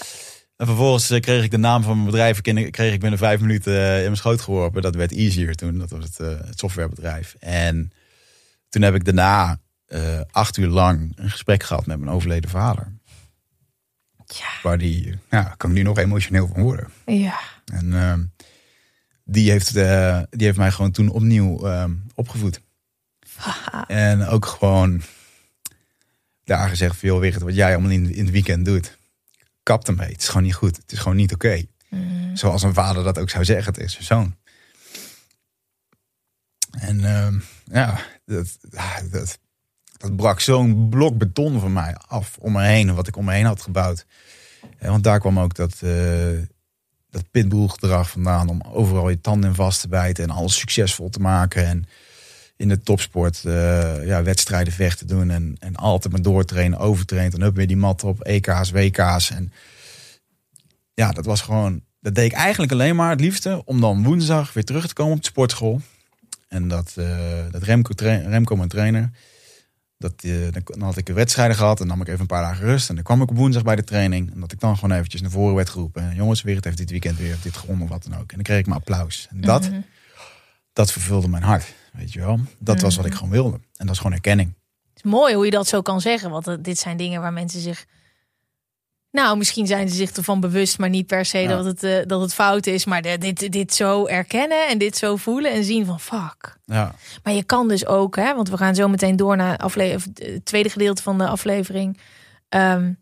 En vervolgens eh, kreeg ik de naam van mijn bedrijf. Kreeg ik binnen vijf minuten eh, in mijn schoot geworpen. Dat werd Easier toen. Dat was het, eh, het softwarebedrijf. En toen heb ik daarna acht uur lang een gesprek gehad met mijn overleden vader. Ja. Waar die, ja, kan ik nu nog emotioneel van worden. Ja. En ehm, die, heeft, eh, die heeft mij gewoon toen opnieuw ehm, opgevoed. En ook gewoon daar gezegd van, joh, Wigert, wat jij allemaal in, in het weekend doet. Kap ermee. Het is gewoon niet goed. Het is gewoon niet oké. Zoals een vader dat ook zou zeggen tegen zijn zoon. En ehm, ja, dat, ah, dat, dat brak zo'n blok beton van mij af om me heen. Wat ik om me heen had gebouwd. Want daar kwam ook dat, eh dat pitbull gedrag vandaan. Om overal je tanden in vast te bijten. En alles succesvol te maken. En in de topsport eh, ja, wedstrijden vechten doen. En, en altijd maar doortrainen, overtrainen. En ook weer die mat op, EK's, WK's. En ja, dat was gewoon... Dat deed ik eigenlijk alleen maar het liefste. Om dan woensdag weer terug te komen op de sportschool. En dat, eh, dat Remco, Remco, mijn trainer... Dat, eh, dan, had ik een wedstrijden gehad en nam ik even een paar dagen rust. En dan kwam ik op woensdag bij de training. En dat ik dan gewoon eventjes naar voren werd geroepen. En jongens, weer het heeft dit weekend weer dit gewonnen of wat dan ook. En dan kreeg ik mijn applaus. En dat, dat vervulde mijn hart. Weet je wel. Dat was wat ik gewoon wilde. En dat is gewoon erkenning. Het is mooi hoe je dat zo kan zeggen. Want eh, dit zijn dingen waar mensen zich. Nou, misschien zijn ze zich ervan bewust, maar niet per se Ja. dat, het, eh, dat het fout is. Maar de- dit, dit zo erkennen en dit zo voelen en zien van fuck. Ja, Maar je kan dus ook, hè, want we gaan zo meteen door naar afle- of het tweede gedeelte van de aflevering. Ehm,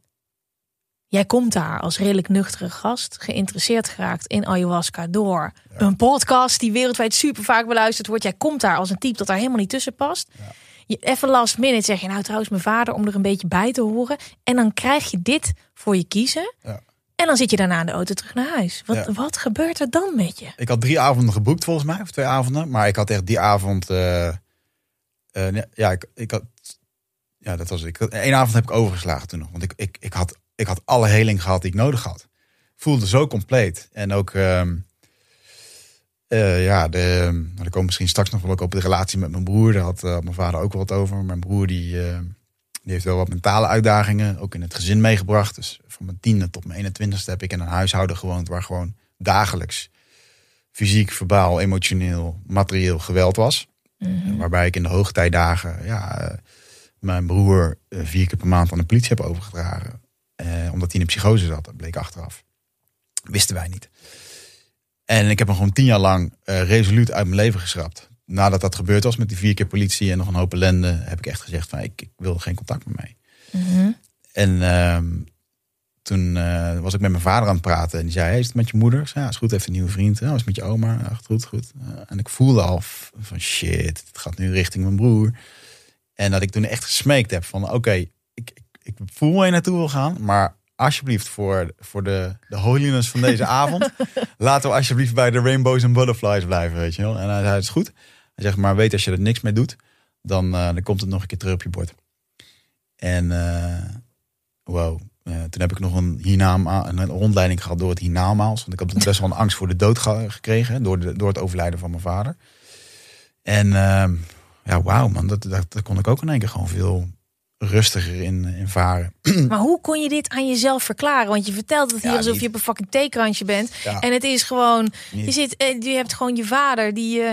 jij komt daar als redelijk nuchtere gast, geïnteresseerd geraakt in ayahuasca door een podcast die wereldwijd super vaak beluisterd wordt. Jij komt daar als een type dat daar helemaal niet tussen past. Je, even last minute zeg je nou trouwens mijn vader om er een beetje bij te horen. En dan krijg je dit voor je kiezen. Ja. En dan zit je daarna in de auto terug naar huis. Wat, Ja. wat gebeurt er dan met je? ik had drie avonden geboekt volgens mij. Of twee avonden. Maar ik had echt die avond... eh, eh, ja, ik, ik had... Ja, dat was ik. Eén avond heb ik overgeslagen toen nog. Want ik, ik, ik, had, ik had alle heling gehad die ik nodig had. Voelde zo compleet. En ook... ehm, eh, ja, de, nou, daar komen misschien straks nog wel ook op de relatie met mijn broer. Daar had eh, mijn vader ook wel wat over. Mijn broer die, eh, die heeft wel wat mentale uitdagingen. Ook in het gezin meegebracht. Dus van mijn tiende tot mijn 21ste heb ik in een huishouden gewoond. Waar gewoon dagelijks fysiek, verbaal, emotioneel, materieel geweld was. En Waarbij ik in de hoogtijdagen ja, eh, mijn broer vier keer per maand aan de politie heb overgedragen. Eh, omdat hij in een psychose zat. Dat bleek achteraf. Wisten wij niet. En ik heb hem gewoon tien jaar lang eh, resoluut uit mijn leven geschrapt. Nadat dat gebeurd was met die vier keer politie en nog een hoop ellende, heb ik echt gezegd van ik, ik wil geen contact meer mee. En ehm, toen eh, was ik met mijn vader aan het praten en die zei, hey, is het met je moeder? Ik zei, ja, is goed, heeft een nieuwe vriend. Ja, is het met je oma? Ja, goed, goed. En ik voelde al van shit, het gaat nu richting mijn broer. En dat ik toen echt gesmeekt heb van oké, ik, voel waar je naartoe wil gaan, maar alsjeblieft voor, voor de, de holiness van deze avond, laten we alsjeblieft bij de rainbows en butterflies blijven, weet je wel. En hij zei, het is goed. Hij zegt, maar weet als je er niks mee doet, dan, eh, dan komt het nog een keer terug op je bord. En eh, wow, eh, toen heb ik nog een, hiernama, een rondleiding gehad door het hiernamaals. Want ik had best wel een angst voor de dood ge- gekregen hè, door, de, door het overlijden van mijn vader. En ehm, ja, wauw man, dat, dat, dat kon ik ook in één keer gewoon veel rustiger in, in varen. Maar hoe kon je dit aan jezelf verklaren? Want je vertelt het hier Ja, alsof niet. je op een fucking theekrantje bent. Ja. En het is gewoon, je, zit, eh, je hebt gewoon je vader die, eh,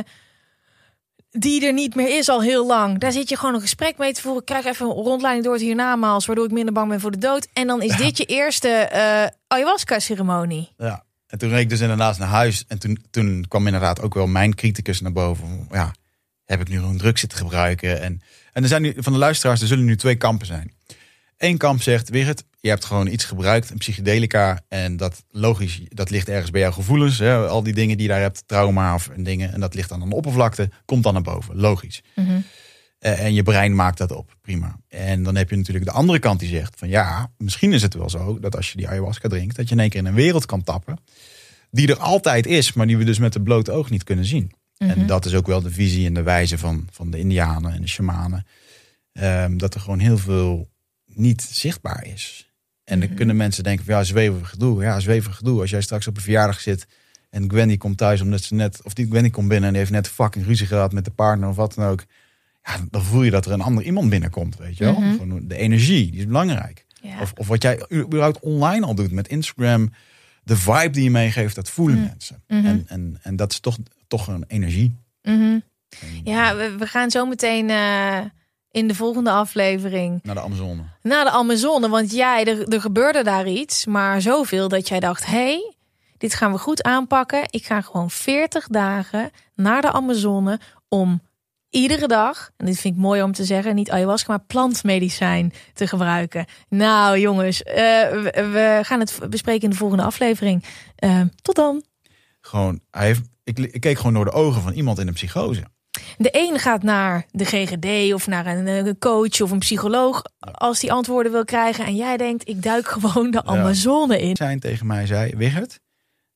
die er niet meer is al heel lang. Daar zit je gewoon een gesprek mee te voeren. Ik krijg even een rondleiding door het hiernamaals, waardoor ik minder bang ben voor de dood. En dan is dit je eerste eh, ayahuasca-ceremonie. Ja. En toen reed ik dus inderdaad naar huis. En toen, toen kwam inderdaad ook wel mijn criticus naar boven. Ja, heb ik nu een druk zitten gebruiken? En, en er zijn nu, van de luisteraars, er zullen nu twee kampen zijn. Eén kamp zegt, Wigert, je hebt gewoon iets gebruikt, een psychedelica. En dat logisch, dat ligt ergens bij jouw gevoelens. Hè? Al die dingen die je daar hebt, trauma of en dingen. En dat ligt dan aan de oppervlakte, komt dan naar boven. Logisch. Mhm. Eh, en je brein maakt dat op. Prima. En dan heb je natuurlijk de andere kant die zegt van ja, misschien is het wel zo dat als je die ayahuasca drinkt, dat je in één keer in een wereld kan tappen. Die er altijd is, maar die we dus met het blote oog niet kunnen zien. En dat is ook wel de visie en de wijze van, van de Indianen en de shamanen. Ehm, dat er gewoon heel veel niet zichtbaar is. En dan kunnen mensen denken van ja, zweverig gedoe. Ja, zweverig gedoe. Als jij straks op een verjaardag zit en Gwen die komt thuis omdat ze net, of die Gwen die komt binnen en die heeft net fucking ruzie gehad met de partner of wat dan ook. Ja, dan voel je dat er een ander iemand binnenkomt, weet je wel. Gewoon de energie, die is belangrijk. Ja. Of, of wat jij überhaupt online al doet met Instagram. De vibe die je meegeeft, dat voelen mensen. En, en, en dat is toch, toch een energie. Mhm. Ja, we, we gaan zo meteen eh, in de volgende aflevering Naar de Amazone. naar de Amazone. Want jij, er, er gebeurde daar iets, maar zoveel dat jij dacht: hé, hey, dit gaan we goed aanpakken. Ik ga gewoon 40 dagen naar de Amazone om iedere dag, en dit vind ik mooi om te zeggen, niet ayahuasca, maar plantmedicijn te gebruiken. Nou jongens, eh, we, we gaan het bespreken in de volgende aflevering. Eh, tot dan. Gewoon, hij heeft, ik, ik keek gewoon door de ogen van iemand in een psychose. De een gaat naar de GGD of naar een, eh, coach of een psycholoog als die antwoorden wil krijgen. En jij denkt, ik duik gewoon de Amazone in. Zijn tegen mij zei, Wigert,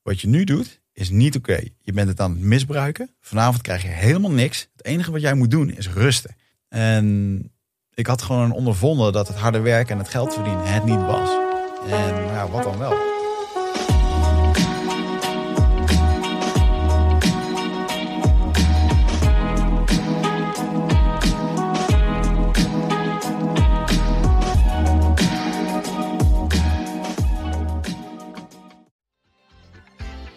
wat je nu doet is niet oké. Je bent het aan het misbruiken. Vanavond krijg je helemaal niks. Het enige wat jij moet doen is rusten. En ik had gewoon ondervonden dat het harde werken en het geld verdienen het niet was. En ja, wat dan wel?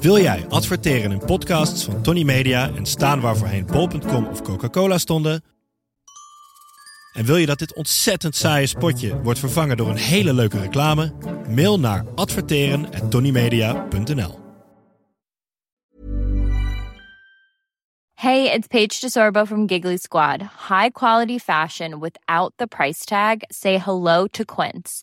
Wil jij adverteren in podcasts van Tony Media en staan waar voorheen bol.com of Coca-Cola stonden? En wil je dat dit ontzettend saaie spotje wordt vervangen door een hele leuke reclame? Mail naar adverteren@tonymedia.nl. Hey, it's Paige DeSorbo from Giggly Squad. High quality fashion without the price tag. Say hello to Quince.